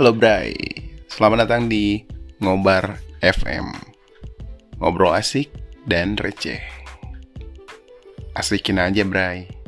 Halo Bray, selamat datang di Ngobar FM Ngobrol asik dan receh. Asikin aja Bray.